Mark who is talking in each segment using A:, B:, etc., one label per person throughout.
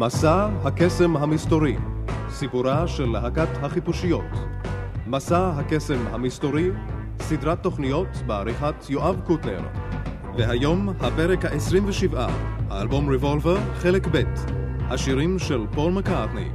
A: מסע הקסם המסתורי, סיפורה של להקת החיפושיות. מסע הקסם המסתורי, סדרת תוכניות בעריכת יואב קוטנר. והיום הפרק ה-27, האלבום ריבולבר, חלק ב', השירים של פול מקארטני.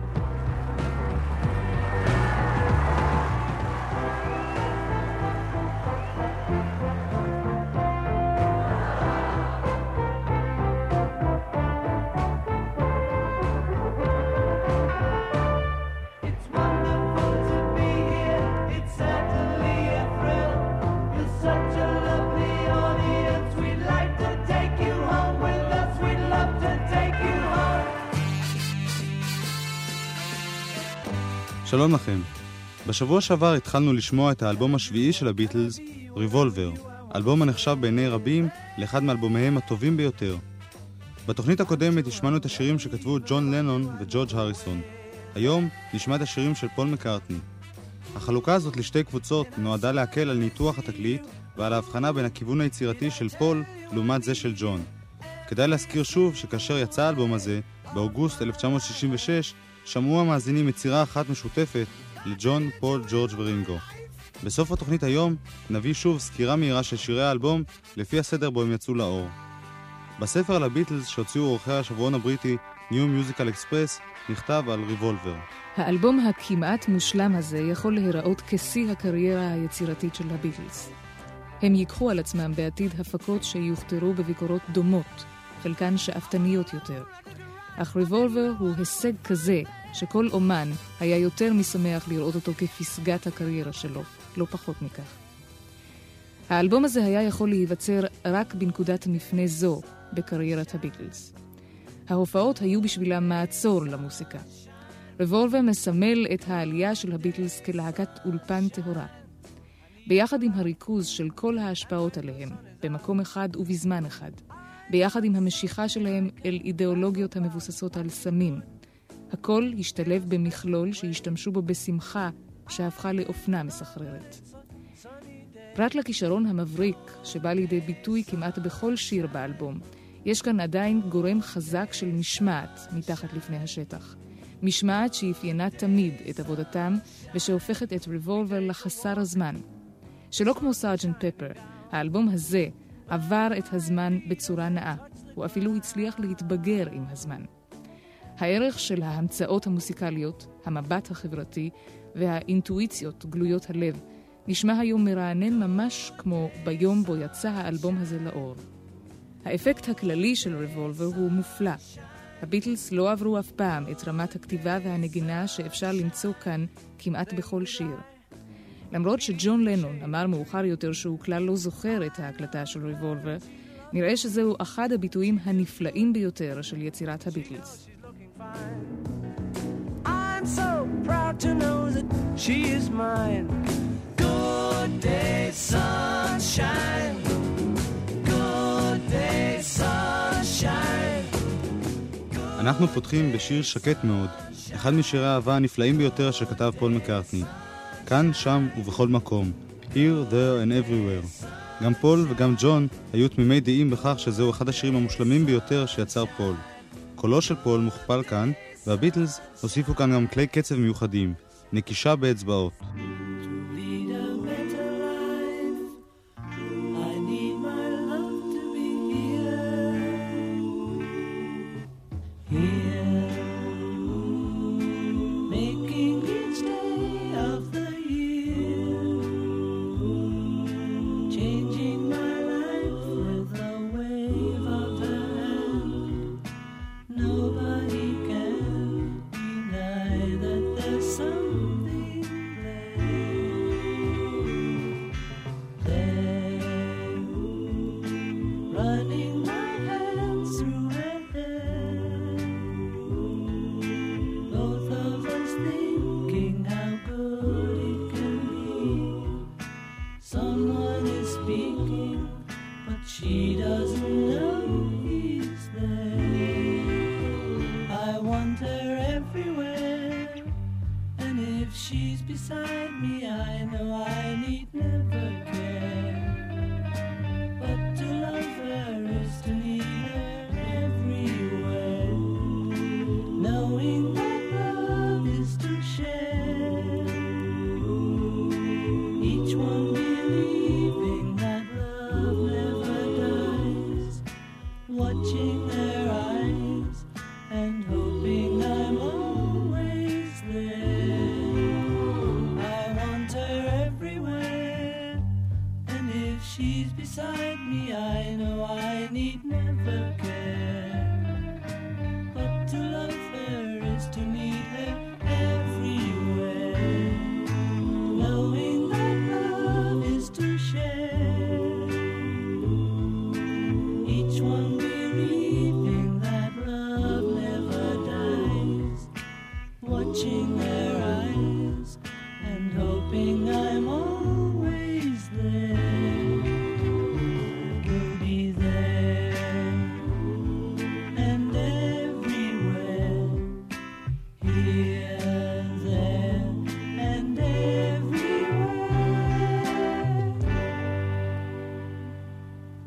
B: שלום לכם. בשבוע שעבר התחלנו לשמוע את האלבום השביעי של הביטלס, ריבולבר, אלבום הנחשב בעיני רבים לאחד מאלבומיהם הטובים ביותר. בתוכנית הקודמת השמענו את השירים שכתבו ג'ון לנון וג'ורג' הריסון. היום נשמע את השירים של פול מקארטני. החלוקה הזאת לשתי קבוצות נועדה להקל על ניתוח התקליט ועל ההבחנה בין הכיוון היצירתי של פול לעומת זה של ג'ון. כדאי להזכיר שוב שכאשר יצא האלבום הזה, באוגוסט 1966, שמעו המאזינים יצירה אחת משותפת לג'ון, פול, ג'ורג' ורינגו. בסוף התוכנית היום נביא שוב סקירה מהירה של שירי האלבום לפי הסדר בו הם יצאו לאור. בספר על הביטלס שהוציאו עורכי השבועון הבריטי New Musical Express נכתב על ריבולבר.
C: האלבום הכמעט מושלם הזה יכול להיראות כשיא הקריירה היצירתית של הביטלס. הם ייקחו על עצמם בעתיד הפקות שיוכתרו בביקורות דומות, חלקן שאפתניות יותר. אך ריבולבר הוא הישג כזה שכל אומן היה יותר משמח לראות אותו כפסגת הקריירה שלו, לא פחות מכך. האלבום הזה היה יכול להיווצר רק בנקודת מפנה זו בקריירת הביטלס. ההופעות היו בשבילם מעצור למוסיקה. רבולבר מסמל את העלייה של הביטלס כלהקת אולפן טהורה. ביחד עם הריכוז של כל ההשפעות עליהם, במקום אחד ובזמן אחד, ביחד עם המשיכה שלהם אל אידיאולוגיות המבוססות על סמים, הכל השתלב במכלול שהשתמשו בו בשמחה שהפכה לאופנה מסחררת. פרט לכישרון המבריק שבא לידי ביטוי כמעט בכל שיר באלבום, יש כאן עדיין גורם חזק של משמעת מתחת לפני השטח. משמעת שאפיינה תמיד את עבודתם ושהופכת את ריבולבר לחסר הזמן. שלא כמו סארג'נט פפר, האלבום הזה עבר את הזמן בצורה נאה. הוא אפילו הצליח להתבגר עם הזמן. הערך של ההמצאות המוסיקליות, המבט החברתי והאינטואיציות גלויות הלב נשמע היום מרענן ממש כמו ביום בו יצא האלבום הזה לאור. האפקט הכללי של ריבולבר הוא מופלא. הביטלס לא עברו אף פעם את רמת הכתיבה והנגינה שאפשר למצוא כאן כמעט בכל שיר. למרות שג'ון לנון אמר מאוחר יותר שהוא כלל לא זוכר את ההקלטה של ריבולבר, נראה שזהו אחד הביטויים הנפלאים ביותר של יצירת הביטלס.
D: I'm so proud to know that she is mine. Good day, sunshine. Good day, sunshine.
B: אנחנו פותחים בשיר שקט מאוד, אחד משירי האהבה הנפלאים ביותר שכתב פול מקארטני. כאן, שם ובכל מקום. Here, there and everywhere. גם פול וגם ג'ון היו תמימי דעים בכך שזהו אחד השירים המושלמים ביותר שיצר פול. קולו של פול מוכפל כאן, והביטלס הוסיפו כאן גם כלי קצב מיוחדים, נקישה באצבעות.
E: watching.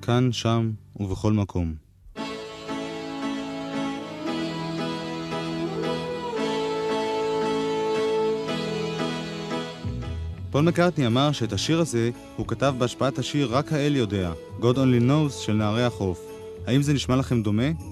F: כאן, שם ובכל מקום. פול מקארטני אמר שאת השיר הזה הוא כתב בהשפעת השיר "רק האל יודע", God Only Knows של נערי החוף. האם זה נשמע לכם דומה?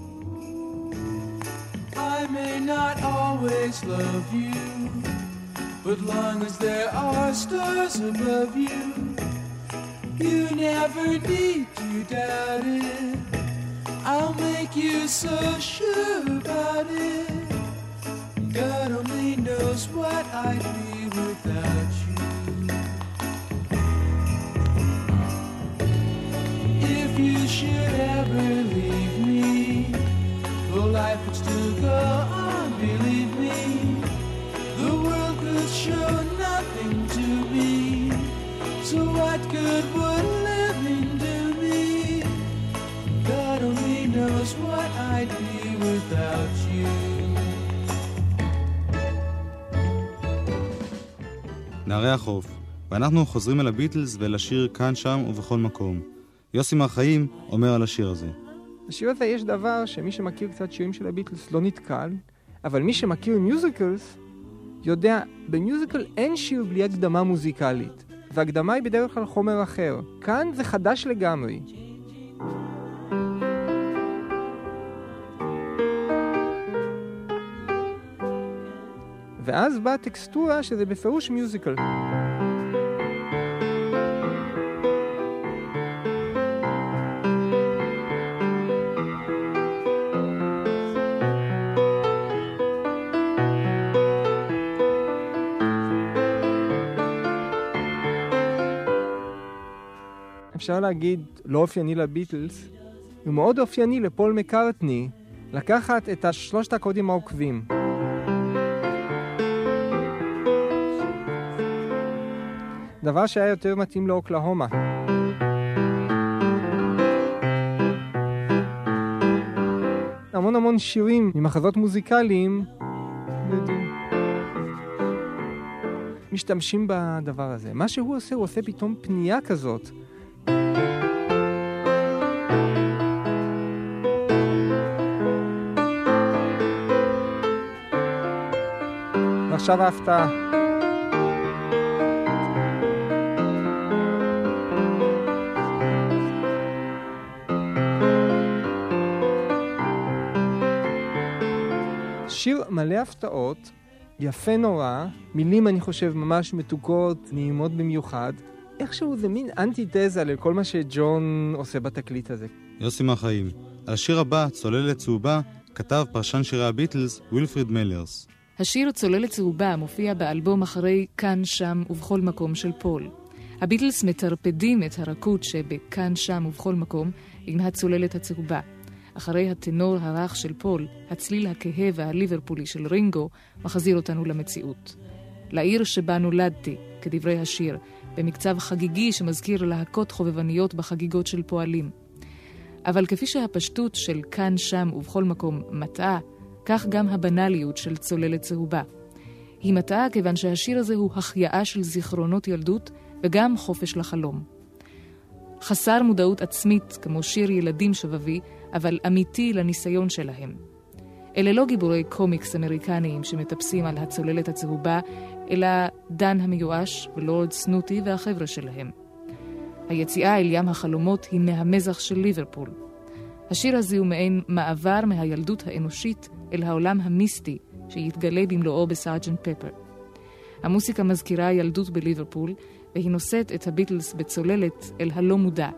B: What good would living do me? God only knows what I'd be without you.
F: נערי החוף. ואנחנו חוזרים אל הביטלס ואל השיר כאן, שם ובכל מקום. יוסי מר חיים אומר על השיר הזה.
G: בשיר הזה יש דבר שמי שמכיר קצת שירים של הביטלס לא נתקל, אבל מי שמכיר מיוזיקלס יודע, במיוזיקל אין שיר בלי הקדמה מוזיקלית, והקדמה היא בדרך כלל חומר אחר. כאן זה חדש לגמרי. ואז באה טקסטורה שזה בפירוש מיוזיקל. אפשר להגיד, לא אופייני לביטלס, הוא מאוד אופייני לפול מקארטני לקחת את השלושת הקודים העוקבים. דבר שהיה יותר מתאים לאוקלהומה. המון המון שירים ממחזות מוזיקליים משתמשים בדבר הזה. מה שהוא עושה, הוא עושה פתאום פנייה כזאת. ועכשיו ההפתעה. שיר מלא הפתעות, יפה נורא, מילים אני חושב ממש מתוקות, נעימות במיוחד. איכשהו זה מין אנטיתזה לכל מה שג'ון עושה בתקליט הזה.
F: יוסי מר חיים. על השיר הבא, צוללת צהובה, כתב פרשן שירי הביטלס, ווילפריד מלרס.
C: השיר צוללת צהובה מופיע באלבום אחרי כאן, שם ובכל מקום של פול. הביטלס מטרפדים את הרכות שבכאן, שם ובכל מקום עם הצוללת הצהובה. אחרי הטנור הרך של פול, הצליל הכהה והליברפולי של רינגו מחזיר אותנו למציאות. לעיר שבה נולדתי, כדברי השיר, במקצב חגיגי שמזכיר להקות חובבניות בחגיגות של פועלים. אבל כפי שהפשטות של כאן, שם ובכל מקום מטעה, כך גם הבנאליות של צוללת צהובה. היא מטעה כיוון שהשיר הזה הוא החייאה של זיכרונות ילדות וגם חופש לחלום. חסר מודעות עצמית, כמו שיר ילדים שבבי, אבל אמיתי לניסיון שלהם. אלה לא גיבורי קומיקס אמריקניים שמטפסים על הצוללת הצהובה, אלא דן המיואש ולורד סנוטי והחבר'ה שלהם. היציאה אל ים החלומות היא מהמזח של ליברפול. השיר הזה הוא מעין מעבר מהילדות האנושית אל העולם המיסטי שיתגלה במלואו בסארג'נט פפר. המוסיקה מזכירה ילדות בליברפול, והיא נושאת את הביטלס בצוללת אל הלא מודע,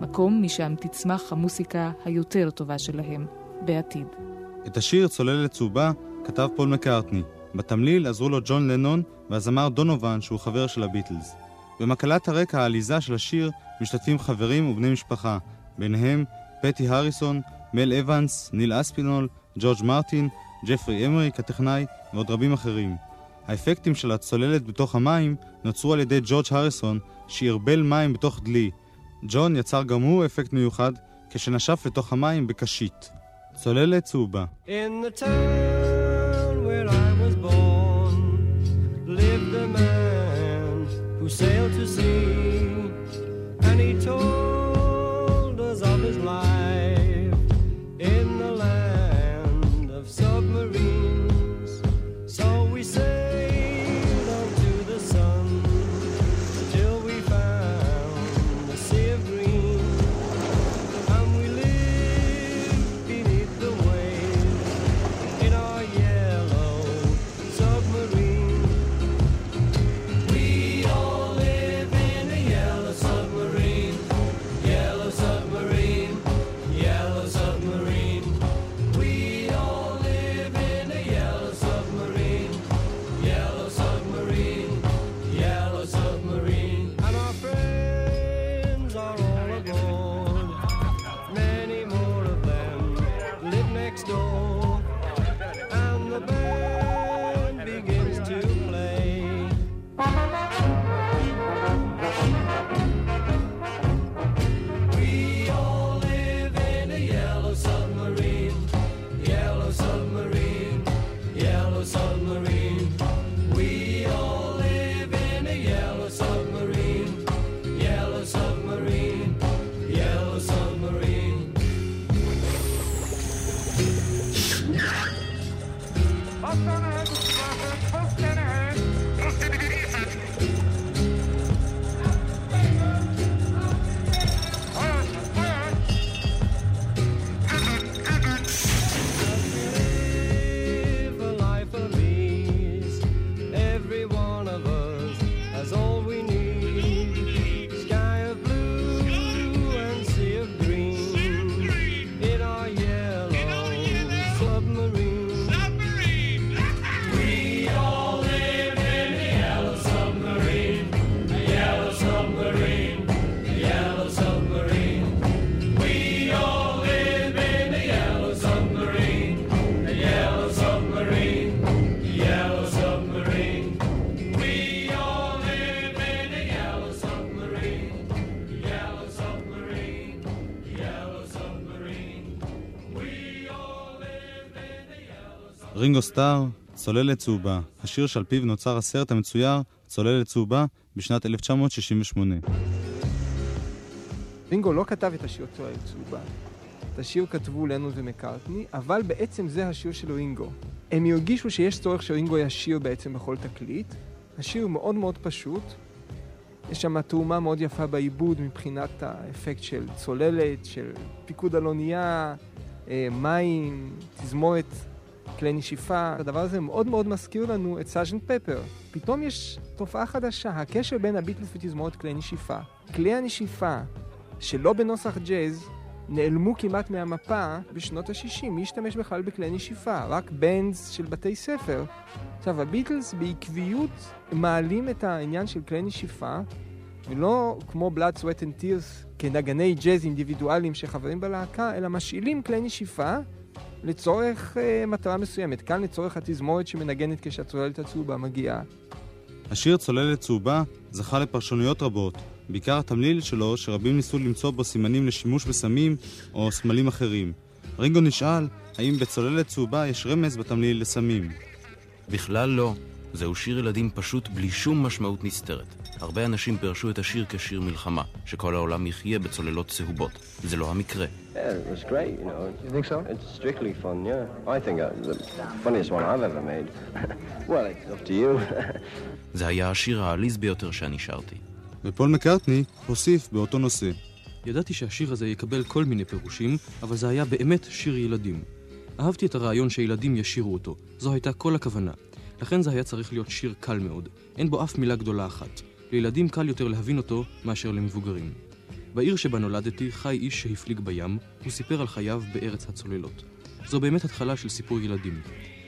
C: מקום משם תצמח המוסיקה היותר טובה שלהם בעתיד.
B: את השיר צוללת צהובה כתב פול מקארטני. בתמליל עזרו לו ג'ון לנון והזמר דונובן שהוא חבר של הביטלס. במקהלת הרקע העליזה של השיר משתתפים חברים ובני משפחה, ביניהם פטי הריסון, מל אבנס, ניל אספינול, ג'ורג' מרטין, ג'פרי אמריק הטכנאי ועוד רבים אחרים. האפקטים של הצוללת בתוך המים נוצרו על ידי ג'ורג' הריסון שערבל מים בתוך דלי. ג'ון יצר גם הוא אפקט מיוחד כשנשף לתוך המים בקשית. צוללת צהובה.
H: In the town where I who sailed to sea, and he told
B: רינגו סטאר, צוללת צהובה, השיר שעל פיו נוצר הסרט המצויר צוללת צהובה בשנת 1968.
G: רינגו לא כתב את השיר צוללת צהובה. את השיר כתבו לנון ומקארטני, אבל בעצם זה השיר של רינגו. הם הרגישו שיש צורך שרינגו ישיר בעצם בכל תקליט. השיר מאוד מאוד פשוט. יש שם תרומה מאוד יפה בעיבוד מבחינת האפקט של צוללת, של פיקוד על אונייה, אה, מים, תזמורת, כלי נשיפה. הדבר הזה מאוד מאוד מזכיר לנו את סאז'נט פפר. פתאום יש תופעה חדשה, הקשר בין הביטלס ותזמורת כלי נשיפה. כלי הנשיפה שלא בנוסח ג'אז נעלמו כמעט מהמפה בשנות ה-60. מי השתמש בכלל בכלי נשיפה? רק בנדס של בתי ספר. עכשיו, הביטלס בעקביות מעלים את העניין של כלי נשיפה, ולא כמו Blood, Sweat and Tears כנגני ג'אז אינדיבידואליים שחברים בלהקה, אלא משאילים כלי נשיפה לצורך אה, מטרה מסוימת. כאן לצורך התזמורת שמנגנת כשהצוללת הצהובה מגיעה.
B: השיר צוללת צהובה זכה לפרשנויות רבות, בעיקר התמליל שלו שרבים ניסו למצוא בו סימנים לשימוש בסמים או סמלים אחרים. רינגו נשאל האם בצוללת צהובה יש רמז בתמליל לסמים.
I: בכלל לא. זהו שיר ילדים פשוט בלי שום משמעות נסתרת. הרבה אנשים פירשו את השיר כשיר מלחמה, שכל העולם יחיה בצוללות צהובות. זה לא המקרה.
J: Yeah, it was great, you know.
G: You think so?
J: It's strictly fun, yeah. I think the funniest one I've ever made. well, it's up to you.
I: זה היה השיר העליז ביותר שאני שרתי.
B: ופול מקארטני הוסיף באותו נושא.
K: ידעתי שהשיר הזה יקבל כל מיני פירושים, אבל זה היה באמת שיר ילדים. אהבתי את הרעיון שילדים ישירו אותו, זו הייתה כל הכוונה. לכן זה היה צריך להיות שיר קל מאוד, אין בו אף מילה גדולה אחת. לילדים קל יותר להבין אותו מאשר למבוגרים. בעיר שבה נולדתי חי איש שהפליג בים, הוא סיפר על חייו בארץ הצוללות. זו באמת התחלה של סיפור ילדים.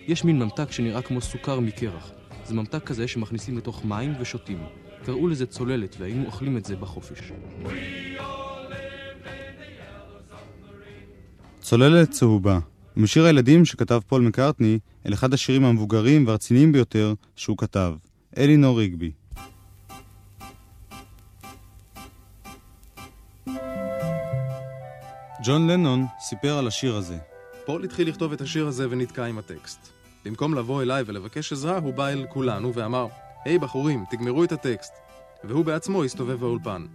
K: יש מין ממתק שנראה כמו סוכר מקרח. זה ממתק כזה שמכניסים לתוך מים ושותים. קראו לזה צוללת, והיינו אוכלים את זה בחופש.
B: צוללת צהובה, משיר הילדים שכתב פול מקארטני אל אחד השירים המבוגרים והרציניים ביותר שהוא כתב, אלינור ריגבי. ג'ון לנון סיפר על השיר הזה.
A: פול התחיל לכתוב את השיר הזה ונתקע עם הטקסט. במקום לבוא אליי ולבקש עזרה, הוא בא אל כולנו ואמר, היי בחורים, תגמרו את הטקסט. והוא בעצמו הסתובב באולפן.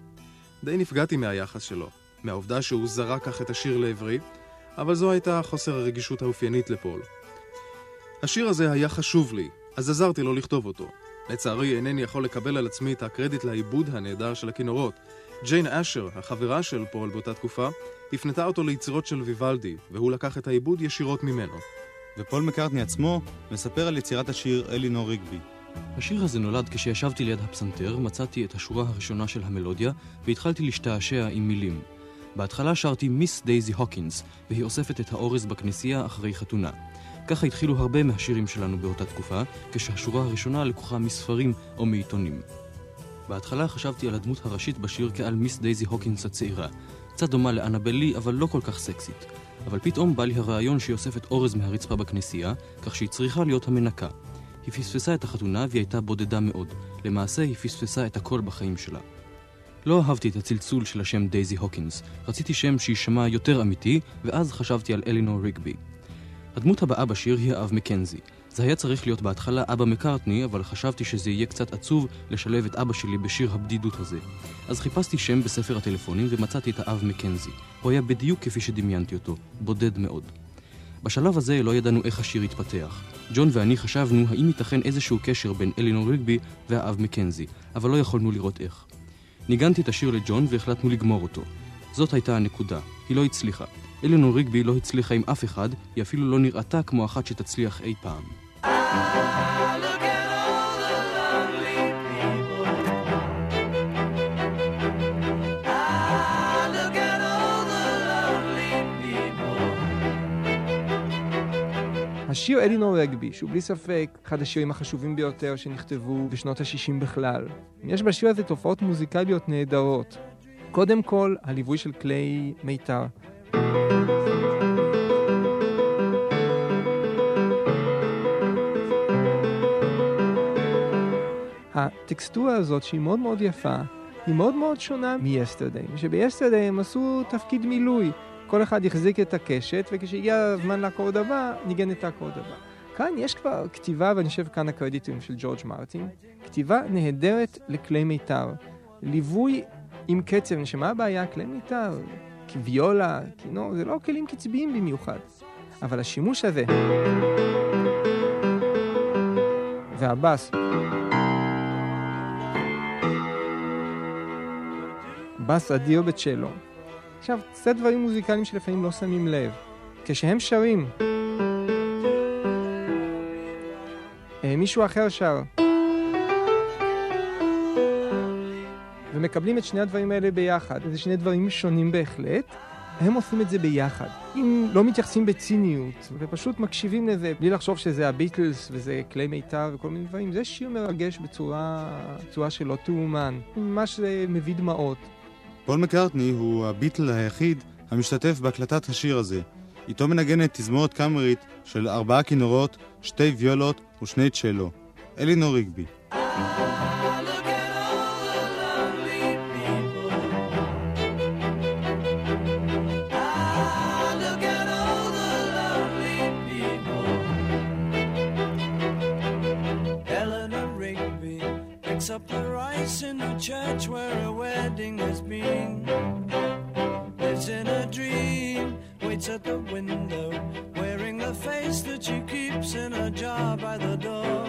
A: די נפגעתי מהיחס שלו, מהעובדה שהוא זרק כך את השיר לעברי, אבל זו הייתה חוסר הרגישות האופיינית לפול. השיר הזה היה חשוב לי, אז עזרתי לו לכתוב אותו. לצערי, אינני יכול לקבל על עצמי את הקרדיט לעיבוד הנהדר של הכינורות. ג'יין אשר, החברה של פול באותה תקופה, הפנתה אותו ליצירות של ויוולדי, והוא לקח את העיבוד ישירות ממנו.
B: ופול מקארטני עצמו מספר על יצירת השיר אלינור ריגבי.
K: השיר הזה נולד כשישבתי ליד הפסנתר, מצאתי את השורה הראשונה של המלודיה, והתחלתי להשתעשע עם מילים. בהתחלה שרתי מיס דייזי הוקינס, והיא אוספת את האורז בכנסייה אחרי חתונה. ככה התחילו הרבה מהשירים שלנו באותה תקופה, כשהשורה הראשונה לקוחה מספרים או מעיתונים. בהתחלה חשבתי על הדמות הראשית בשיר כעל מיס דייזי הוקינס הצעירה. קצת דומה לאנבל לי, אבל לא כל כך סקסית. אבל פתאום בא לי הרעיון שהיא אוספת אורז מהרצפה בכנסייה, כך שהיא צריכה להיות המנקה. היא פספסה את החתונה והיא הייתה בודדה מאוד. למעשה היא פספסה את הכל בחיים שלה. לא אהבתי את הצלצול של השם דייזי הוקינס. רציתי שם שיישמע יותר אמיתי, ואז חשבתי על אלינור ריגבי. הדמות הבאה בשיר היא האב מקנזי. זה היה צריך להיות בהתחלה אבא מקארטני, אבל חשבתי שזה יהיה קצת עצוב לשלב את אבא שלי בשיר הבדידות הזה. אז חיפשתי שם בספר הטלפונים ומצאתי את האב מקנזי. הוא היה בדיוק כפי שדמיינתי אותו, בודד מאוד. בשלב הזה לא ידענו איך השיר יתפתח. ג'ון ואני חשבנו האם ייתכן איזשהו קשר בין אלינור ריגבי והאב מקנזי, אבל לא יכולנו לראות איך. ניגנתי את השיר לג'ון והחלטנו לגמור אותו. זאת הייתה הנקודה, היא לא הצליחה. אלינור ריגבי לא הצליחה עם אף אחד, היא אפילו לא נראתה כמו אחת שתצליח אי פעם.
G: השיר אלינור רגבי, שהוא בלי ספק אחד השירים החשובים ביותר שנכתבו בשנות ה-60 בכלל. יש בשיר הזה תופעות מוזיקליות נהדרות. קודם כל, הליווי של כלי מיתר. הטקסטורה הזאת, שהיא מאוד מאוד יפה, היא מאוד מאוד שונה מ-Yesterday, שב-Yesterday הם עשו תפקיד מילוי. כל אחד החזיק את הקשת, וכשהגיע הזמן לאקורד הבא, ניגן את האקורד הבא. כאן יש כבר כתיבה, ואני חושב כאן הקרדיטים של ג'ורג' מרטין, כתיבה נהדרת לכלי מיתר. ליווי עם קצב, שמה הבעיה? כלי מיתר, כוויולה, כינור, זה לא כלים קצביים במיוחד. אבל השימוש הזה, והבאס, בס אדיר בצ'לו. עכשיו, קצת דברים מוזיקליים שלפעמים לא שמים לב. כשהם שרים, אה, מישהו אחר שר, ומקבלים את שני הדברים האלה ביחד, זה שני דברים שונים בהחלט, הם עושים את זה ביחד. אם לא מתייחסים בציניות, ופשוט מקשיבים לזה, בלי לחשוב שזה הביטלס וזה כלי מיתר וכל מיני דברים, זה שיר מרגש בצורה, בצורה שלא תאומן. ממש מביא דמעות.
B: פול מקארטני הוא הביטל היחיד המשתתף בהקלטת השיר הזה. איתו מנגנת תזמורת קאמרית של ארבעה כינורות, שתי ויולות ושני צ'לו. אלינור ריגבי.
D: Church where a wedding has been. Lives in a dream, waits at the window, wearing the face that she keeps in a jar by the door.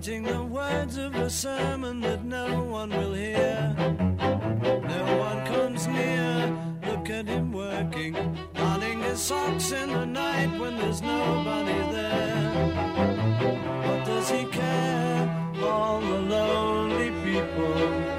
D: Writing the words of a sermon that no one will hear. No one comes near, look at him working, darning his socks in the night when there's nobody there. What does he care? All the lonely people,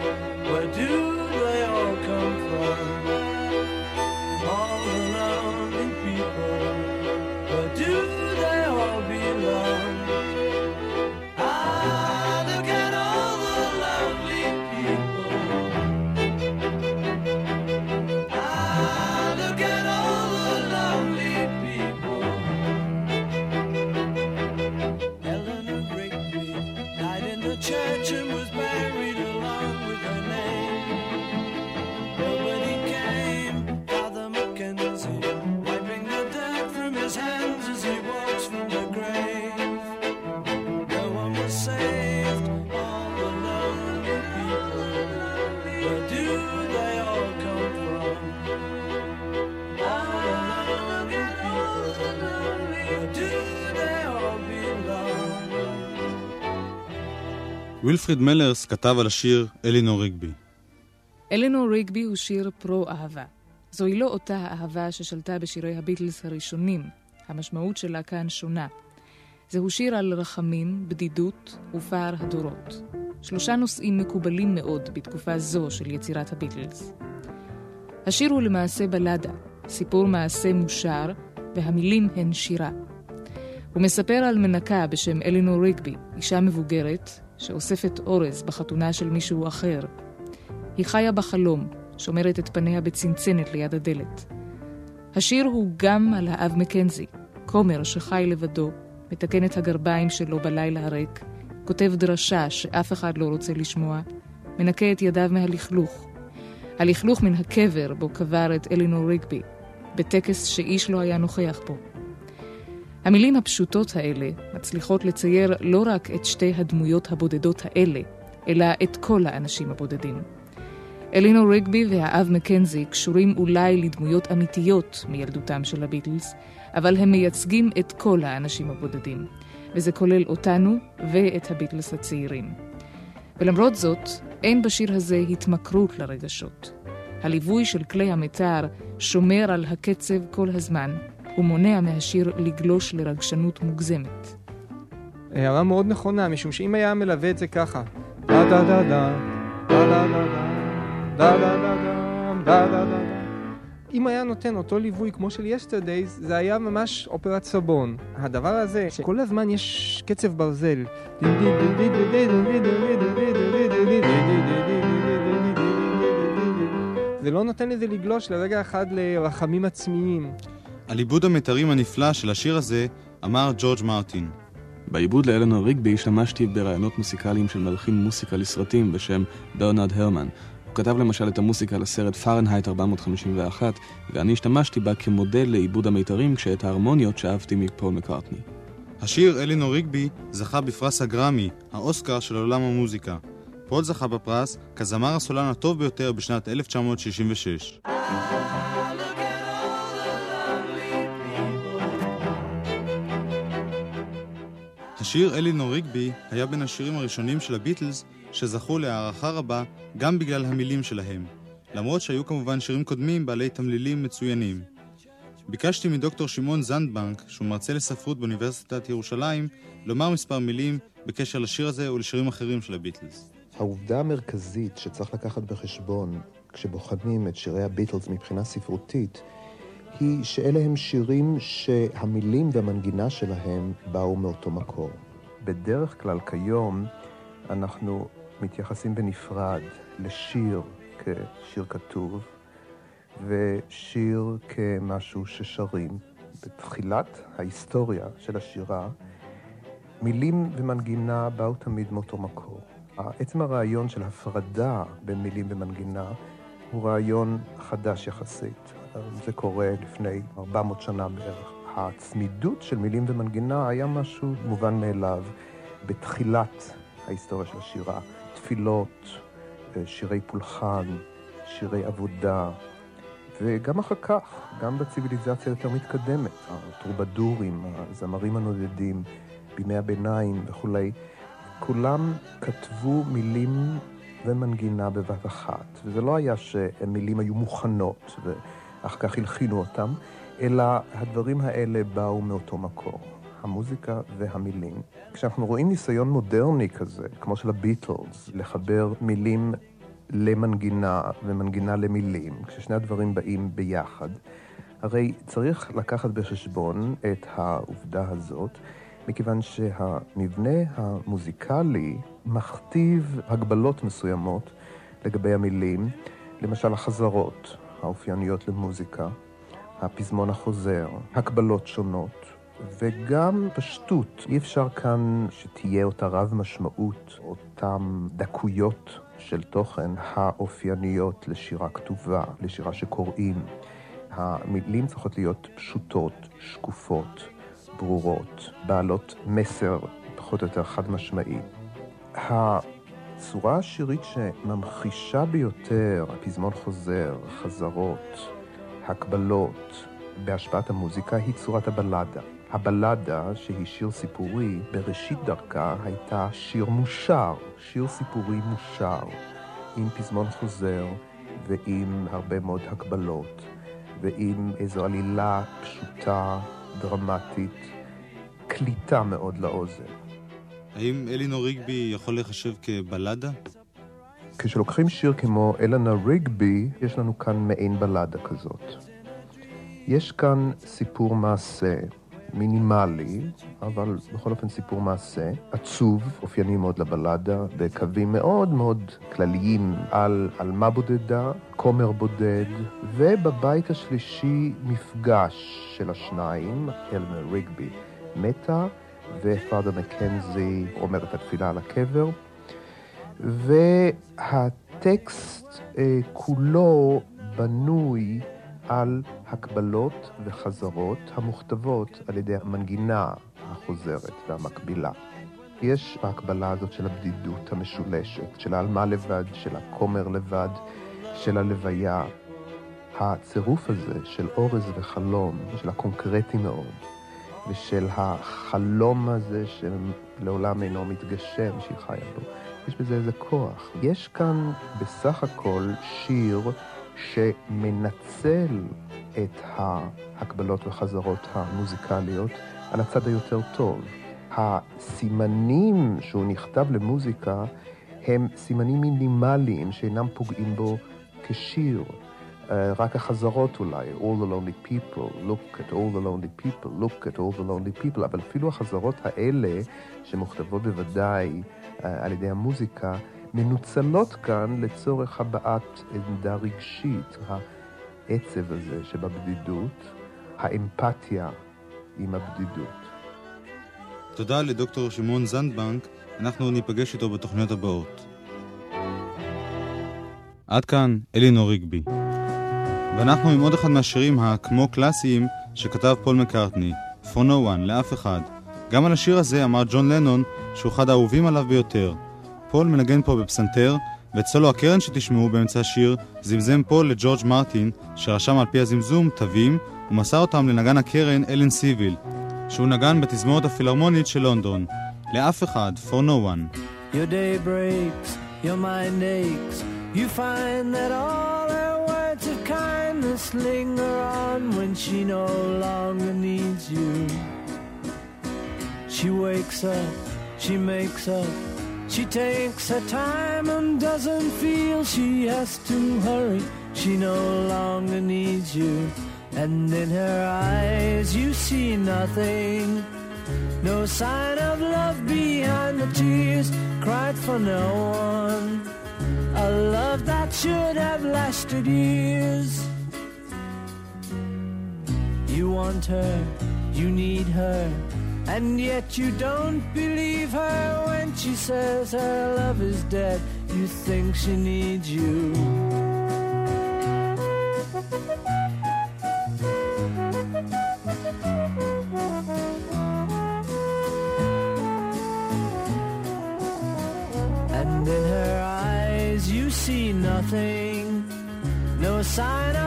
B: וילפריד מלרס כתב על השיר אלינור ריגבי.
C: אלינור ריגבי הוא שיר פרו-אהבה. זוהי לא אותה האהבה ששלטה בשירי הביטלס הראשונים. המשמעות שלה כאן שונה. זהו שיר על רחמים, בדידות ופער הדורות. שלושה נושאים מקובלים מאוד בתקופה זו של יצירת הביטלס. השיר הוא למעשה בלדה, סיפור מעשה מושר, והמילים הן שירה. הוא מספר על מנקה בשם אלינור ריגבי, אישה מבוגרת, שאוספת אורז בחתונה של מישהו אחר. היא חיה בחלום, שומרת את פניה בצנצנת ליד הדלת. השיר הוא גם על האב מקנזי, כומר שחי לבדו, מתקן את הגרביים שלו בלילה הריק, כותב דרשה שאף אחד לא רוצה לשמוע, מנקה את ידיו מהלכלוך. הלכלוך מן הקבר בו קבר את אלינור ריגבי, בטקס שאיש לא היה נוכח בו. המילים הפשוטות האלה מצליחות לצייר לא רק את שתי הדמויות הבודדות האלה, אלא את כל האנשים הבודדים. אלינו ריגבי והאב מקנזי קשורים אולי לדמויות אמיתיות מילדותם של הביטלס, אבל הם מייצגים את כל האנשים הבודדים, וזה כולל אותנו ואת הביטלס הצעירים. ולמרות זאת, אין בשיר הזה התמכרות לרגשות. הליווי של כלי המיתר שומר על הקצב כל הזמן, ומונע מהשיר לגלוש לרגשנות מוגזמת.
G: הערה מאוד נכונה, משום שאם היה מלווה את זה ככה, דה דה דה דה, דה דה דה דה, דה דה דה דה, דה דה דה. אם היה נותן אותו ליווי כמו של Yesterday, זה היה ממש אופרת סבון. הדבר הזה, שכל הזמן יש קצב ברזל. זה לא נותן לזה לגלוש לרגע אחד לרחמים עצמיים.
B: על עיבוד המיתרים הנפלא של השיר הזה אמר ג'ורג' מרטין.
K: בעיבוד לאלנור ריגבי השתמשתי ברעיונות מוסיקליים של מלחין מוסיקה לסרטים בשם ברנרד הרמן. הוא כתב למשל את המוסיקה לסרט פארנהייט 451, ואני השתמשתי בה כמודל לעיבוד המיתרים כשאת ההרמוניות שאבתי מפול מקארטני.
B: השיר אלינור ריגבי זכה בפרס הגרמי, האוסקר של עולם המוזיקה. פול זכה בפרס כזמר הסולן הטוב ביותר בשנת 1966. השיר אלינור ריגבי היה בין השירים הראשונים של הביטלס שזכו להערכה רבה גם בגלל המילים שלהם, למרות שהיו כמובן שירים קודמים בעלי תמלילים מצוינים. ביקשתי מדוקטור שמעון זנדבנק, שהוא מרצה לספרות באוניברסיטת ירושלים, לומר מספר מילים בקשר לשיר הזה ולשירים אחרים של הביטלס.
L: העובדה המרכזית שצריך לקחת בחשבון כשבוחנים את שירי הביטלס מבחינה ספרותית, היא שאלה הם שירים שהמילים והמנגינה שלהם באו מאותו מקור. בדרך כלל כיום אנחנו מתייחסים בנפרד לשיר כשיר כתוב ושיר כמשהו ששרים. בתחילת ההיסטוריה של השירה, מילים ומנגינה באו תמיד מאותו מקור. עצם הרעיון של הפרדה בין מילים ומנגינה הוא רעיון חדש יחסית. זה קורה לפני 400 שנה בערך. הצמידות של מילים ומנגינה היה משהו מובן מאליו בתחילת ההיסטוריה של השירה. תפילות, שירי פולחן, שירי עבודה, וגם אחר כך, גם בציוויליזציה יותר מתקדמת, הטרובדורים, הזמרים הנודדים, בימי הביניים וכולי, כולם כתבו מילים ומנגינה בבת אחת, וזה לא היה שהמילים היו מוכנות ואחר כך הלחינו אותם, אלא הדברים האלה באו מאותו מקור, המוזיקה והמילים. כשאנחנו רואים ניסיון מודרני כזה, כמו של הביטלס, לחבר מילים למנגינה ומנגינה למילים, כששני הדברים באים ביחד, הרי צריך לקחת בחשבון את העובדה הזאת, מכיוון שהמבנה המוזיקלי מכתיב הגבלות מסוימות לגבי המילים, למשל החזרות האופייניות למוזיקה, הפזמון החוזר, הקבלות שונות, וגם פשטות. אי אפשר כאן שתהיה אותה רב משמעות, אותן דקויות של תוכן האופייניות לשירה כתובה, לשירה שקוראים. המילים צריכות להיות פשוטות, שקופות, ברורות, בעלות מסר פחות או יותר חד משמעי. הצורה השירית שממחישה ביותר הפזמון חוזר, חזרות, הקבלות, בהשפעת המוזיקה היא צורת הבלדה. הבלדה, שהיא שיר סיפורי, בראשית דרכה הייתה שיר מושר, שיר סיפורי מושר, עם פזמון חוזר ועם הרבה מאוד הקבלות, ועם איזו עלילה פשוטה, דרמטית, קליטה מאוד לאוזן.
B: האם אלינור ריגבי יכול לחשב כבלדה?
L: כשלוקחים שיר כמו אלנה ריגבי, יש לנו כאן מעין בלדה כזאת. יש כאן סיפור מעשה, מינימלי, אבל בכל אופן סיפור מעשה, עצוב, אופייני מאוד לבלדה, בקווים מאוד מאוד כלליים על, על מה בודדה, כומר בודד, ובבית השלישי מפגש של השניים, אלנה ריגבי מתה, ופאדר מקנזי אומר את התפילה על הקבר, והטקסט אה, כולו בנוי על הקבלות וחזרות המוכתבות על ידי המנגינה החוזרת והמקבילה. יש בהקבלה הזאת של הבדידות המשולשת, של העלמה לבד, של הכומר לבד, של הלוויה. הצירוף הזה של אורז וחלום, של הקונקרטי מאוד, ושל החלום הזה שלעולם אינו מתגשם, שהיא חיה בו, יש בזה איזה כוח. יש כאן בסך הכל שיר שמנצל את ההקבלות וחזרות המוזיקליות על הצד היותר טוב. הסימנים שהוא נכתב למוזיקה הם סימנים מינימליים שאינם פוגעים בו כשיר. Uh, רק החזרות אולי, All the lonely people, look at all the lonely people, look at all the lonely people, אבל אפילו החזרות האלה, שמוכתבות בוודאי uh, על ידי המוזיקה, מנוצלות כאן לצורך הבעת עמדה רגשית, העצב הזה שבבדידות, האמפתיה עם הבדידות.
B: תודה לדוקטור שמעון זנדבנק, אנחנו ניפגש איתו בתוכניות הבאות. עד כאן אלינור ריגבי. ואנחנו עם עוד אחד מהשירים הכמו קלאסיים שכתב פול מקארטני, For No One, לאף אחד. גם על השיר הזה אמר ג'ון לנון שהוא אחד האהובים עליו ביותר. פול מנגן פה בפסנתר, ואת סולו הקרן שתשמעו באמצע השיר זמזם פול לג'ורג' מרטין, שרשם על פי הזמזום תווים, ומסר אותם לנגן הקרן אלן סיביל, שהוא נגן בתזמורת הפילהרמונית של לונדון. לאף אחד, For No One.
D: Your day breaks, your mind aches. You find that all kindness linger on when she no longer needs you. She wakes up, she makes up, she takes her time and doesn't feel she has to hurry. She no longer needs you. And in her eyes you see nothing. No sign of love behind the tears cried for no one. A love that should have lasted years. You want her, you need her, and yet you don't believe her when she says her love is dead. You think she needs you. And in her eyes you see nothing. No sign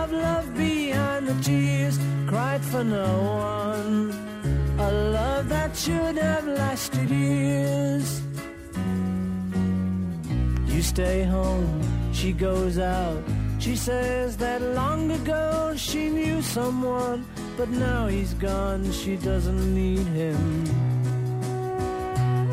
D: stay home. She goes out. She says that long ago she knew someone, but now he's gone. She doesn't need him.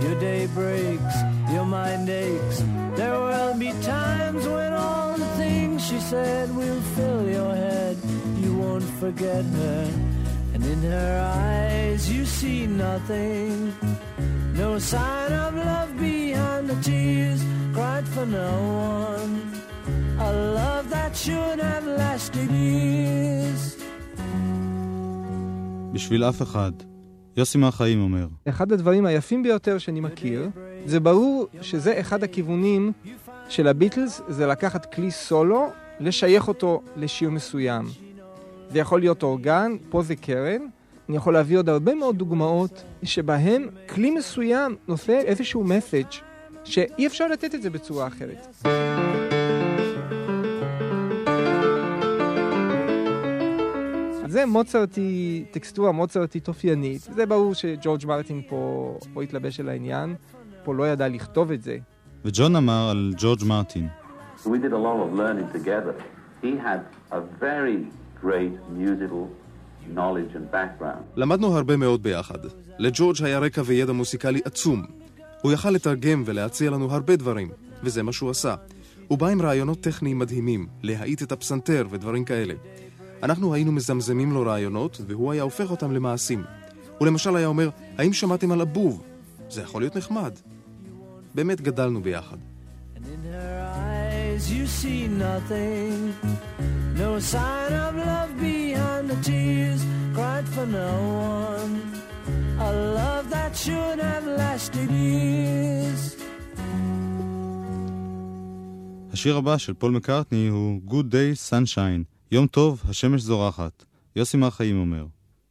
D: Your day breaks, your mind aches. There will be times when all the things she said will fill your head. You won't forget her, and in her eyes you see nothing. No sign of love behind the tears cried for no one. A love that should have lasted years.
B: בשביל אף אחד. יוסי מהחיים אומר,
G: אחד הדברים היפים ביותר שאני מכיר, זה ברור שזה אחד הכיוונים של הביטלס, זה לקחת כלי סולו, לשייך אותו לשיר מסוים. זה יכול להיות אורגן, פה זה קרן. אני יכול להביא עוד הרבה מאוד דוגמאות שבהם כלי מסוים נושא איזשהו מסאג' שאי אפשר לתת את זה בצורה אחרת. זה מוצרטי, טקסטורה מוצרטית אופיינית. זה ברור שג'ורג' מרטין פה, פה התלבש על העניין, פה לא ידע לכתוב את זה.
B: וג'ון אמר על ג'ורג' מרטין.
A: למדנו הרבה מאוד ביחד. לג'ורג' היה רקע וידע מוסיקלי עצום. הוא יכל לתרגם ולהציע לנו הרבה דברים, וזה מה שהוא עשה. הוא בא עם רעיונות טכניים מדהימים, להאיט את הפסנתר ודברים כאלה. אנחנו היינו מזמזמים לו רעיונות, והוא היה הופך אותם למעשים. הוא למשל היה אומר, האם שמעתם על הבוב? זה יכול להיות נחמד. באמת גדלנו ביחד.
D: No sign of love behind the tears cried for no one. A love that should have lasted years.
B: השיר הבא של פול מקארטני הוא Good Day Sunshine, יום טוב, השמש זורחת. יוסי מהחיים אומר,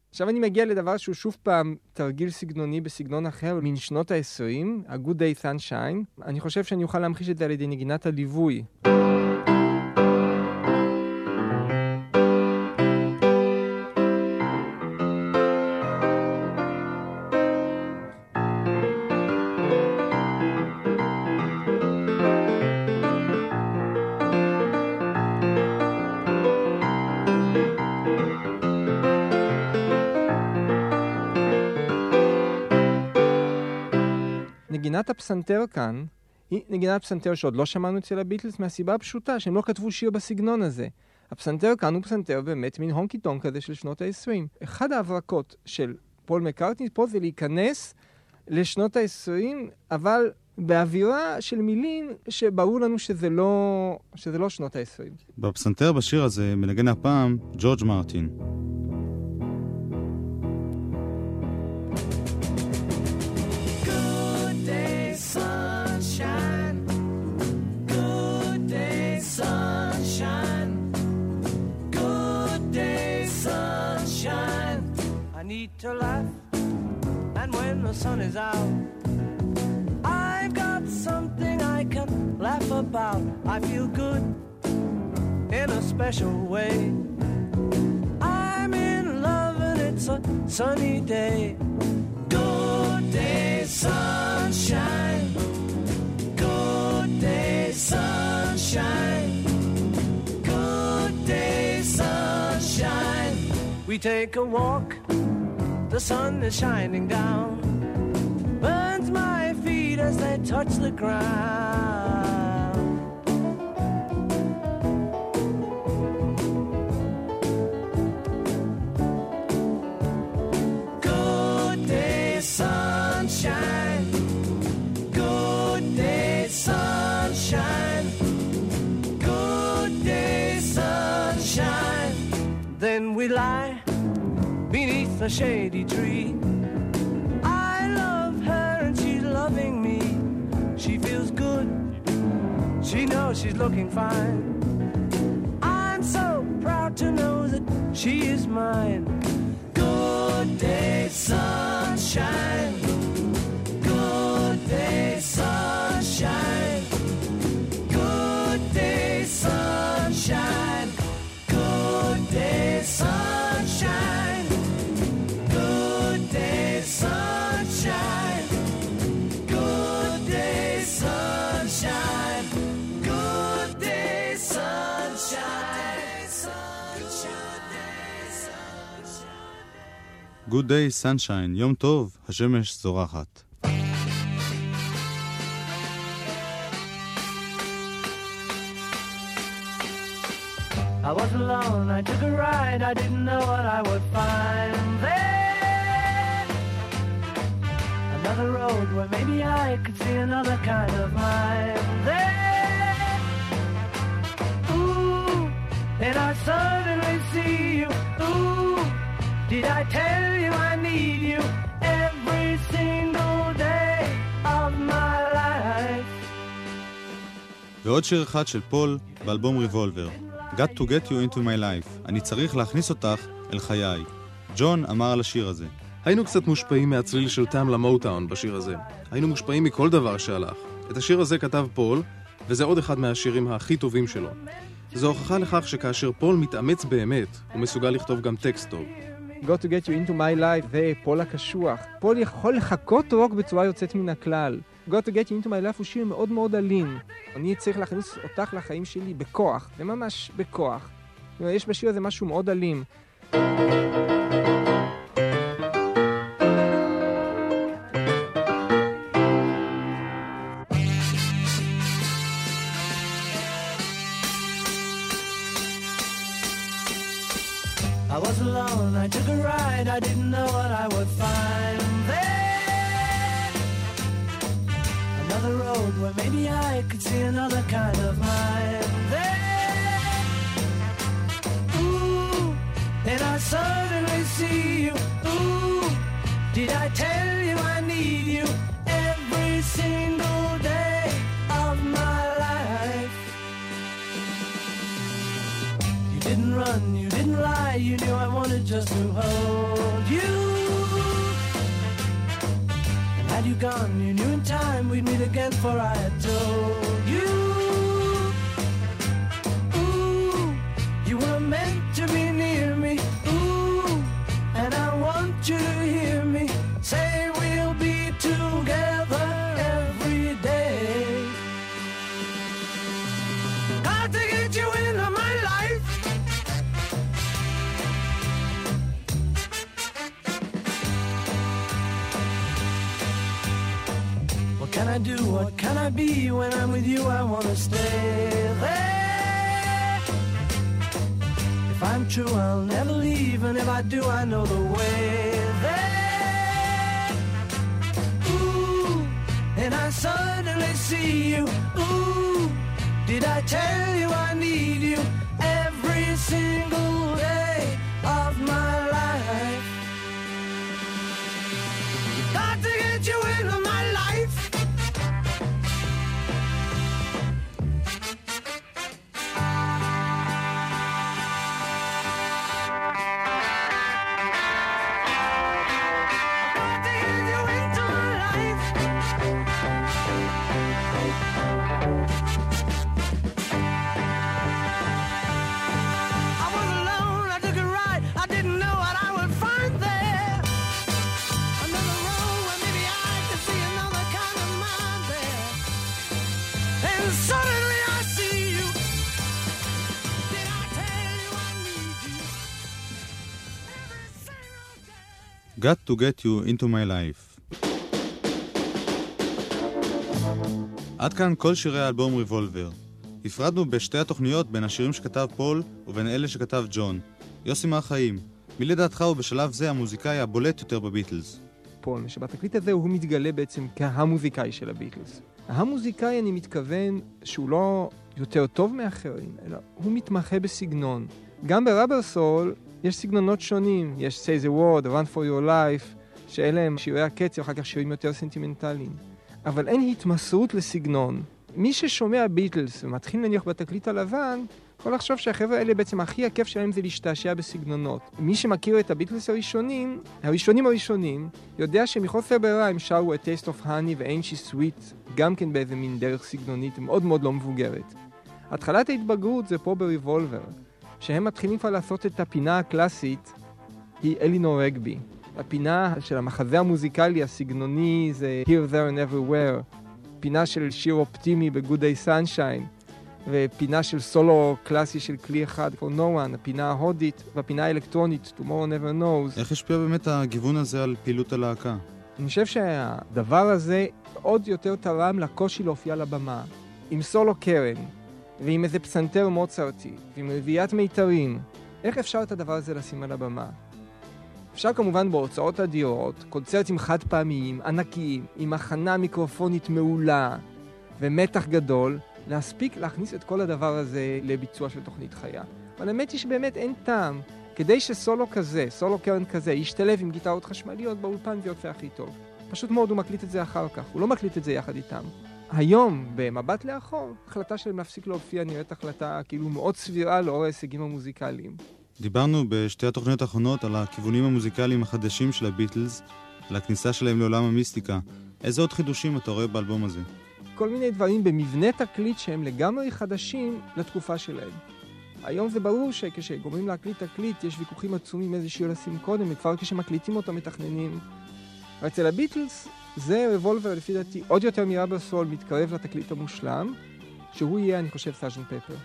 G: עכשיו אני מגיע לדבר שהוא שוב פעם תרגיל סגנוני בסגנון אחר, מן שנות ה-20, ה-Good Day Sunshine. אני חושב שאני אוכל להמחיש את זה על ידי נגינת הליווי. נגינת הפסנתר כאן היא נגינת פסנתר שעוד לא שמענו אצל הביטלס מהסיבה הפשוטה שהם לא כתבו שיר בסגנון הזה. הפסנתר כאן הוא פסנתר באמת מין הונקי טונק כזה של שנות ה-20. אחד ההברקות של פול מקארטני פה זה להיכנס לשנות ה-20, אבל באווירה של מילים שברור לנו שזה לא, שזה לא שנות ה-20.
B: בפסנתר בשיר הזה מנגן הפעם ג'ורג' מרטין.
D: The sun is out, I've got something I can laugh about. I feel good in a special way. I'm in love, and it's a sunny day. Good day, sunshine. Good day, sunshine. Good day, sunshine. We take a walk, the sun is shining down, as they touch the ground. Good day, sunshine. Good day, sunshine. Good day, sunshine. Then we lie beneath a shady tree. She she's looking fine. I'm so proud to know that she is mine. Good day, sunshine. Good day, sunshine,
B: יום טוב, השמש זורחת.
D: I was alone, I took a ride, I didn't know what I would find there. Another road where maybe I could see another kind of mind there. Ooh, then I suddenly see you. Ooh, Did I tell you I need you every single day of my life?
B: ועוד שיר אחד של פול באלבום ריבולבר, Got to get you into my life, אני צריך להכניס אותך אל חיי. ג'ון אמר על השיר הזה.
A: היינו קצת מושפעים מהצליל של טעם למוטאון בשיר הזה. היינו מושפעים מכל דבר שהלך. את השיר הזה כתב פול, וזה עוד אחד מהשירים הכי טובים שלו. זו הוכחה לכך שכאשר פול מתאמץ באמת, הוא מסוגל לכתוב גם טקסט טוב.
G: Got to get you into my life זה פול הקשוח. פול יכול לחקות רוק בצורה יוצאת מן הכלל. Got to get you into my life הוא שיר מאוד מאוד אלים. אני צריך להכניס אותך לחיים שלי בכוח, וממש בכוח. יש בשיר הזה משהו מאוד אלים.
D: Got to get you into my life.
B: עד כאן כל שירי האלבום ריבולבר. הפרדנו בשתי התוכניות בין השירים שכתב פול ובין אלה שכתב ג'ון. יוסי מר חיים, מי לדעתך הוא בשלב זה המוזיקאי הבולט יותר בביטלס?
G: פול, שבתקליט הזה הוא מתגלה בעצם כהמוזיקאי של הביטלס. המוזיקאי, אני מתכוון שהוא לא יותר טוב מאחרים, אלא הוא מתמחה בסגנון. גם בראבר סול יש סגנונות שונים, יש Say the Word, Run for Your Life, שאלה הם שירי הקצב, אחר כך שירים יותר סנטימנטליים. אבל אין התמסרות לסגנון. מי ששומע ביטלס ומתחיל נניח בתקליט הלבן, יכול לחשוב שהחבר'ה האלה בעצם הכי הכיף שלהם זה להשתעשע בסגנונות. מי שמכיר את הביטלס הראשונים, הראשונים הראשונים, יודע שמחוסר ברירה הם שרו את Taste of Honey ו-Ain't She Sweet, גם כן באיזה מין דרך סגנונית מאוד מאוד לא מבוגרת. התחלת ההתבגרות זה פה בריבולבר, שהם מתחילים כבר לעשות את הפינה הקלאסית, היא אלינור רגבי. הפינה של המחזה המוזיקלי הסגנוני זה Here, There and Everywhere, פינה של שיר אופטימי ב-Good Day Sunshine. ופינה של סולו קלאסי של כלי אחד, כמו No One, הפינה ההודית, והפינה האלקטרונית, Tomorrow Never Knows.
B: איך השפיע באמת הגיוון הזה על פעילות הלהקה?
G: אני חושב שהדבר הזה עוד יותר תרם לקושי להופיע על הבמה, עם סולו קרן, ועם איזה פסנתר מוצרטי, ועם רביעיית מיתרים. איך אפשר את הדבר הזה לשים על הבמה? אפשר כמובן בהוצאות אדירות, קונצרטים חד פעמיים, ענקיים, עם הכנה מיקרופונית מעולה ומתח גדול, להספיק להכניס את כל הדבר הזה לביצוע של תוכנית חיה. אבל האמת היא שבאמת אין טעם. כדי שסולו כזה, סולו קרן כזה, ישתלב עם גיטרות חשמליות באולפן ויוצא הכי טוב. פשוט מאוד הוא מקליט את זה אחר כך, הוא לא מקליט את זה יחד איתם. היום, במבט לאחור, החלטה שלהם להפסיק להופיע נראית החלטה כאילו מאוד סבירה לאור ההישגים המוזיקליים.
B: דיברנו בשתי התוכניות האחרונות על הכיוונים המוזיקליים החדשים של הביטלס, על הכניסה שלהם לעולם המיסטיקה. איזה עוד חידושים אתה רואה באלבום הזה?
G: כל מיני דברים במבנה תקליט שהם לגמרי חדשים לתקופה שלהם. היום זה ברור שכשגומרים להקליט תקליט יש ויכוחים עצומים איזה שיר לשים קודם, וכבר כשמקליטים אותו מתכננים. אצל הביטלס זה רבולבר לפי דעתי עוד יותר מרבר סול מתקרב לתקליט המושלם, שהוא יהיה אני חושב סאז'ן פפר.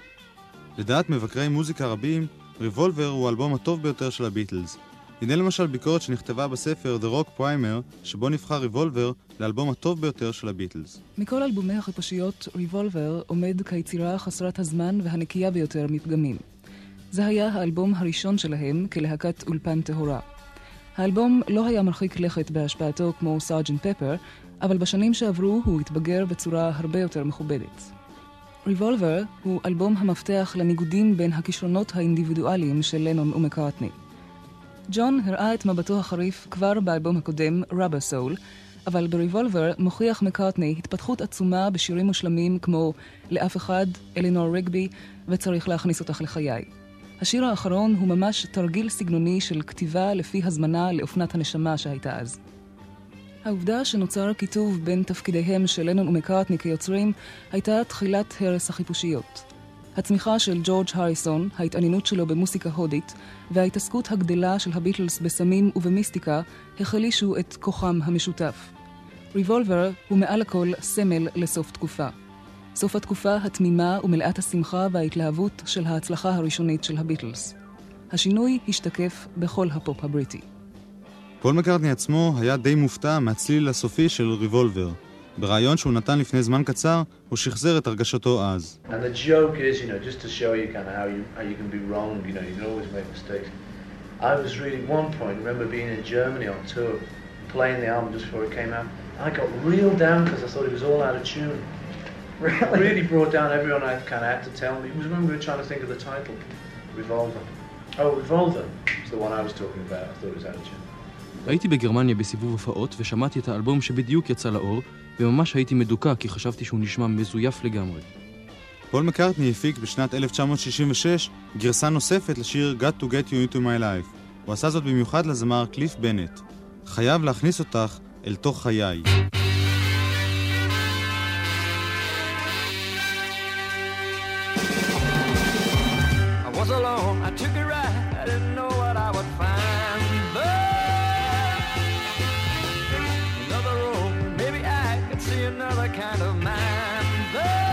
B: לדעת מבקרי מוזיקה רבים, ריבולבר הוא האלבום הטוב ביותר של הביטלס. הנה למשל ביקורת שנכתבה בספר The Rock Primer, שבו נבחר ריבולבר לאלבום הטוב ביותר של הביטלס.
M: מכל אלבומי החיפושיות, ריבולבר עומד כיצירה חסרת הזמן והנקייה ביותר מפגמים. זה היה האלבום הראשון שלהם כלהקת אולפן טהורה. האלבום לא היה מרחיק לכת בהשפעתו כמו סארג'נט פפר, אבל בשנים שעברו הוא התבגר בצורה הרבה יותר מכובדת. ריבולבר הוא אלבום המפתח לניגודים בין הכישרונות האינדיבידואליים של לנון ומקארטני. ג'ון הראה את מבטו החריף כבר באלבום הקודם, רבר סול, אבל בריבולבר מוכיח מקארטני התפתחות עצומה בשירים מושלמים כמו לאף אחד, אלינור רגבי, וצריך להכניס אותך לחיי. השיר האחרון הוא ממש תרגיל סגנוני של כתיבה לפי הזמנה לאופנת הנשמה שהייתה אז. העובדה שנוצר כיתוב בין תפקידיהם של לנון ומקארטני כיוצרים הייתה תחילת הרס החיפושיות. הצמיחה של ג'ורג' הריסון, ההתעניינות שלו במוסיקה הודית, וההתעסקות הגדלה של הביטלס בסמים ובמיסטיקה החלישו את כוחם המשותף. ריבולבר הוא מעל הכל סמל לסוף תקופה. סוף התקופה התמימה ומלאת השמחה וההתלהבות של ההצלחה הראשונית של הביטלס. השינוי השתקף בכל הפופ הבריטי.
B: פול מקארטני עצמו היה די מופתע מהצליל הסופי של ריבולבר. בריאיון שהוא נתן לפני זמן קצר, הוא שחזר את הרגשתו אז.
N: And the joke is, you know, just to show you kind of how you how you can be wrong, you know, you can always make mistakes. I was really at one point, remember being in Germany on tour, playing the album just before it came out. I got real down because I thought it was all out of tune. Really? really brought down everyone I kind of had to tell me. It was when we were trying to think of the title, Revolver. Oh, Revolver is the one I was talking about. I thought it was out of tune.
K: הייתי בגרמניה בסיבוב הופעות ושמעתי את האלבום שבדיוק יצא לאור, וממש הייתי מדוכא כי חשבתי שהוא נשמע מזויף לגמרי.
B: פול מקארטני הפיק בשנת 1966 גרסה נוספת לשיר Got to Get You Into My Life. הוא עשה זאת במיוחד לזמר קליף בנט. חייב להכניס אותך אל תוך חיי.
O: See another kind of man.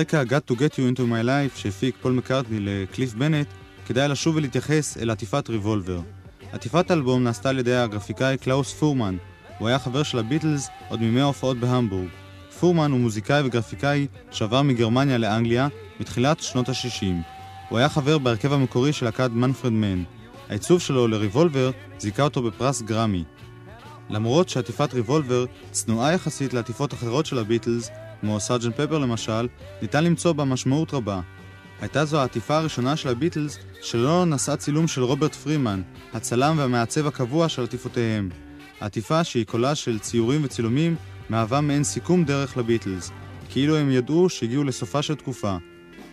B: רקע Got to Get You Into My Life שהפיק פול מקארטני לקליף בנט, כדאי לשוב ולהתייחס אל עטיפת ריבולבר. עטיפת האלבום נעשתה על ידי הגרפיקאי קלאוס פורמן. הוא היה חבר של הביטלס עוד מימי ההופעות בהמבורג. פורמן הוא מוזיקאי וגרפיקאי שעבר מגרמניה לאנגליה בתחילת שנות ה-60. הוא היה חבר בהרכב המקורי של להקת מנפרד מן. העיצוב שלו לריבולבר זיכה אותו בפרס גרמי. למרות שעטיפת ריבולבר צנועה יחסית לעטיפות אחרות של הביטלס, כמו סארג'נט פפר למשל, ניתן למצוא בה משמעות רבה. הייתה זו העטיפה הראשונה של הביטלס שלא נשאה צילום של רוברט פרימן, הצלם והמעצב הקבוע של עטיפותיהם. העטיפה, שהיא קולה של ציורים וצילומים, מהווה מעין סיכום דרך לביטלס, כאילו הם ידעו שהגיעו לסופה של תקופה.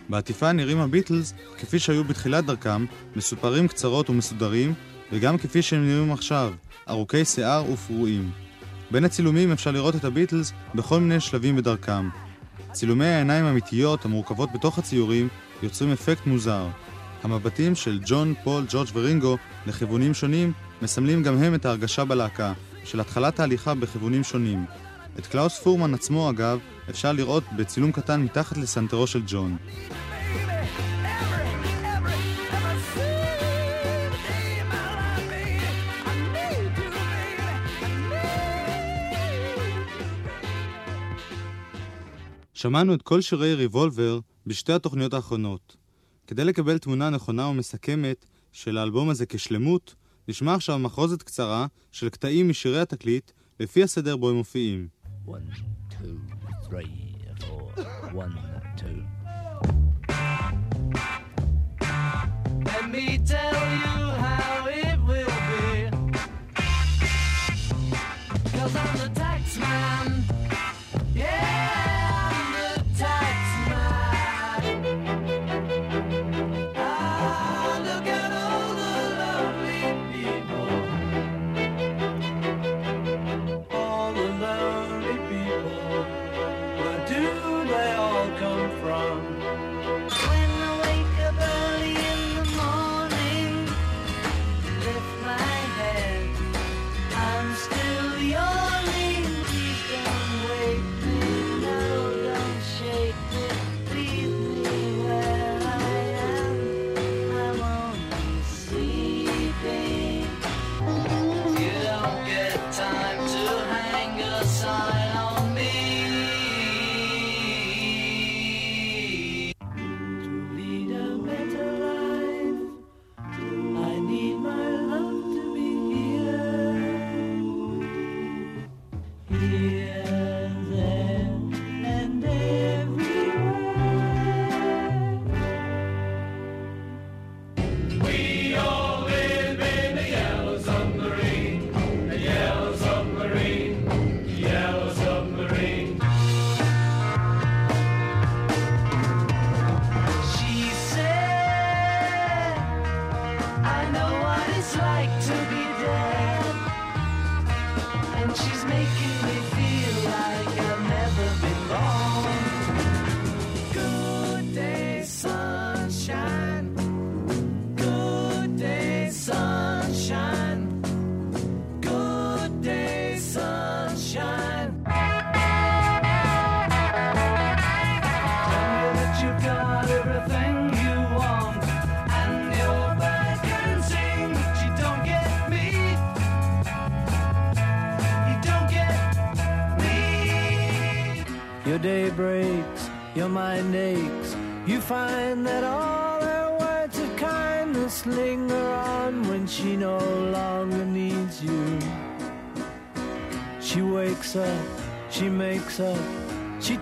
B: בעטיפה נראים הביטלס כפי שהיו בתחילת דרכם, מסופרים קצרות ומסודרים, וגם כפי שהם נראים עכשיו, ארוכי שיער ופרועים. בין הצילומים אפשר לראות את הביטלס בכל מיני שלבים בדרכם. צילומי העיניים האמיתיות המורכבות בתוך הציורים יוצרים אפקט מוזר. המבטים של ג'ון, פול, ג'ורג' ורינגו לכיוונים שונים מסמלים גם הם את ההרגשה בלהקה, של התחלת ההליכה בכיוונים שונים. את קלאוס פורמן עצמו, אגב, אפשר לראות בצילום קטן מתחת לסנטרו של ג'ון. שמענו את כל שירי ריבולבר בשתי התוכניות האחרונות. כדי לקבל תמונה נכונה ומסכמת של האלבום הזה כשלמות, נשמע עכשיו מחרוזת קצרה של קטעים משירי התקליט לפי הסדר בו הם מופיעים.
P: One, two, three, four. One, two.
E: Let me tell you how it will be. Cause I'm the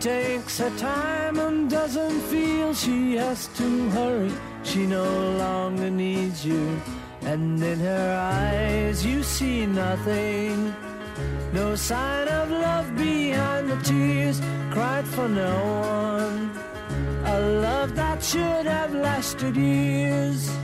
E: takes her time and doesn't feel she has to hurry. She no longer needs you, and in her eyes you see nothing. No sign of love behind the tears cried for no one. A love that should have lasted years.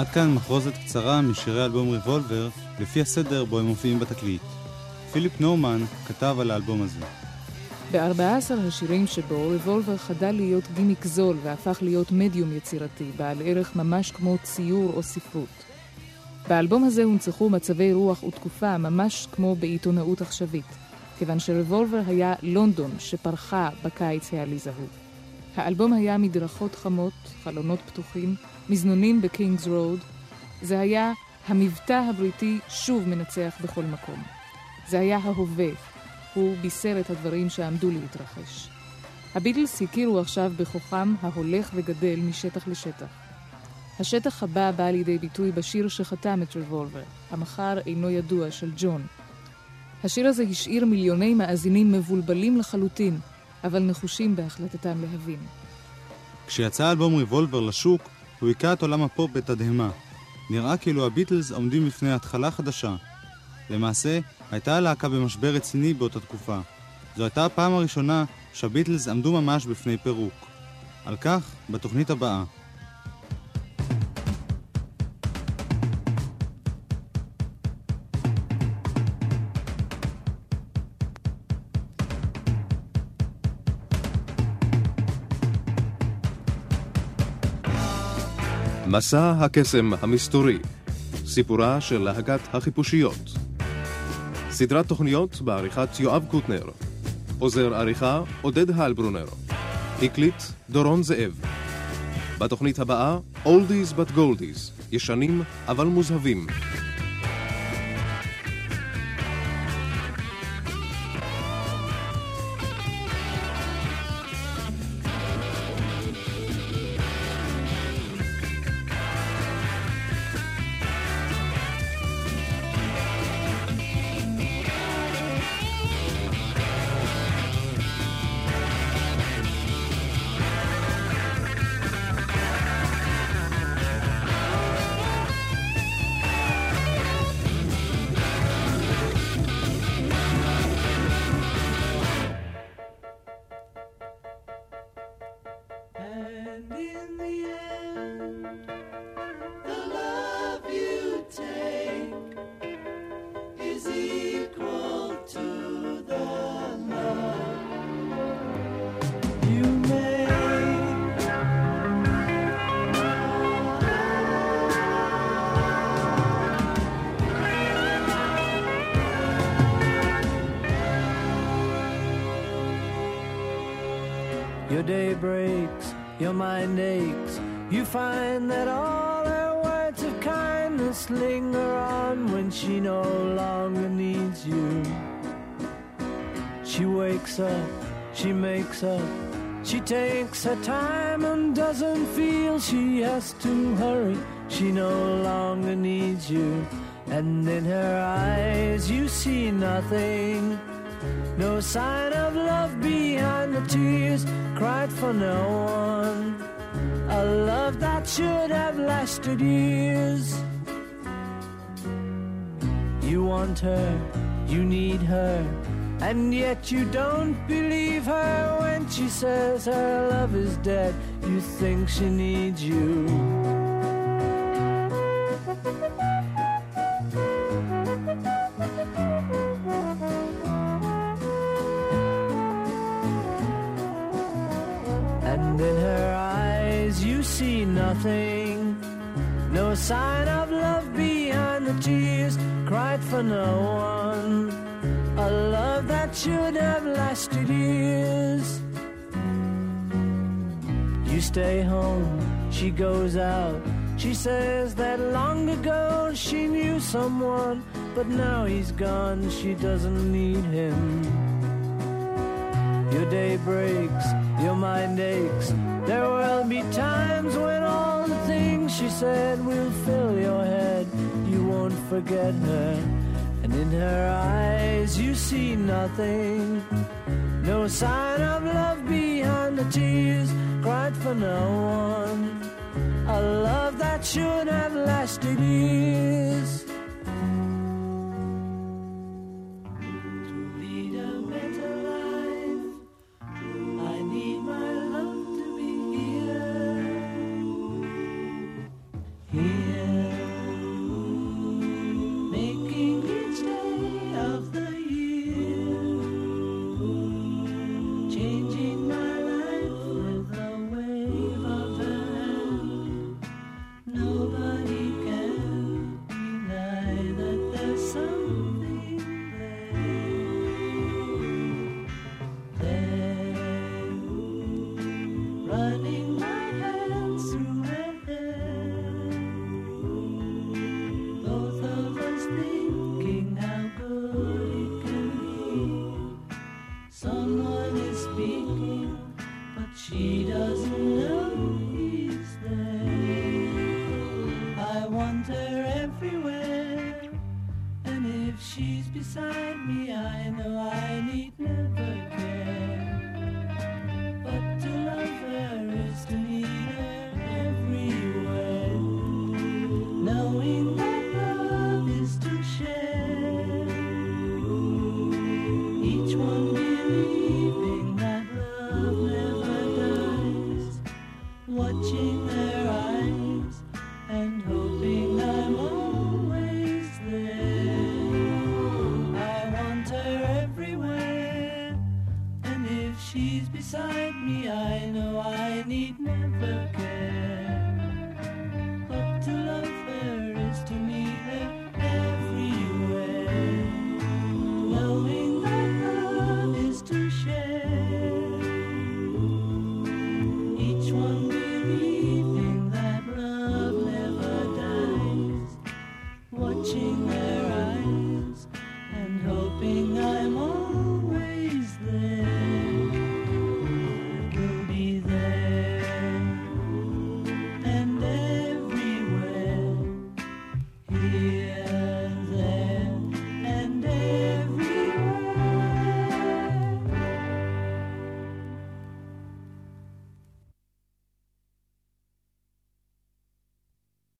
B: עד כאן מחרוזת קצרה משירי אלבום ריבולבר, לפי הסדר בו הם מופיעים בתקליט. פיליפ נורמן כתב על האלבום הזה.
C: ב-14 השירים שבו ריבולבר חדל להיות גימיק זול והפך להיות מדיום יצירתי, בעל ערך ממש כמו ציור או ספרות. באלבום הזה הונצחו מצבי רוח ותקופה ממש כמו בעיתונאות עכשווית, כיוון שריבולבר היה לונדון שפרחה בקיץ העליז ההוא. האלבום היה מדרכות חמות, חלונות פתוחים, מזנונים בקינגס רוד. זה היה המבטא הבריטי שוב מנצח בכל מקום. זה היה ההווה, הוא בישר את הדברים שעמדו להתרחש. הביטלס הכירו עכשיו בכוחם ההולך וגדל משטח לשטח. השטח הבא בא לידי ביטוי בשיר שחתם את ריבולבר, המחר אינו ידוע של ג'ון. השיר הזה השאיר מיליוני מאזינים מבולבלים לחלוטין, אבל נחושים בהחלטתם להבין.
B: כשיצא אלבום ריבולבר לשוק, הוא היכה את עולם הפופ בתדהמה. נראה כאילו הביטלס עומדים בפני התחלה חדשה. למעשה, הייתה הלהקה במשבר רציני באותה תקופה. זו הייתה הפעם הראשונה שהביטלס עמדו ממש בפני פירוק. על כך, בתוכנית הבאה.
A: מסע הקסם המסתורי, סיפורה של להקת החיפושיות. סדרת תוכניות בעריכת יואב קוטנר. עוזר עריכה עודד הלברונר. הקליט דורון זאב. בתוכנית הבאה, Oldies but Goldies, ישנים אבל מוזהבים.
D: You want her, you need her, and yet you don't believe her when she says her love is dead. You think she needs you.
E: She says that long ago she knew someone, but now he's gone, she doesn't need him. Your day breaks, your mind aches. There will be times when all the things she said will fill your head. You won't forget her. And in her eyes you see nothing. No sign of love behind the tears cried for no one. A love that should have lasted years. running.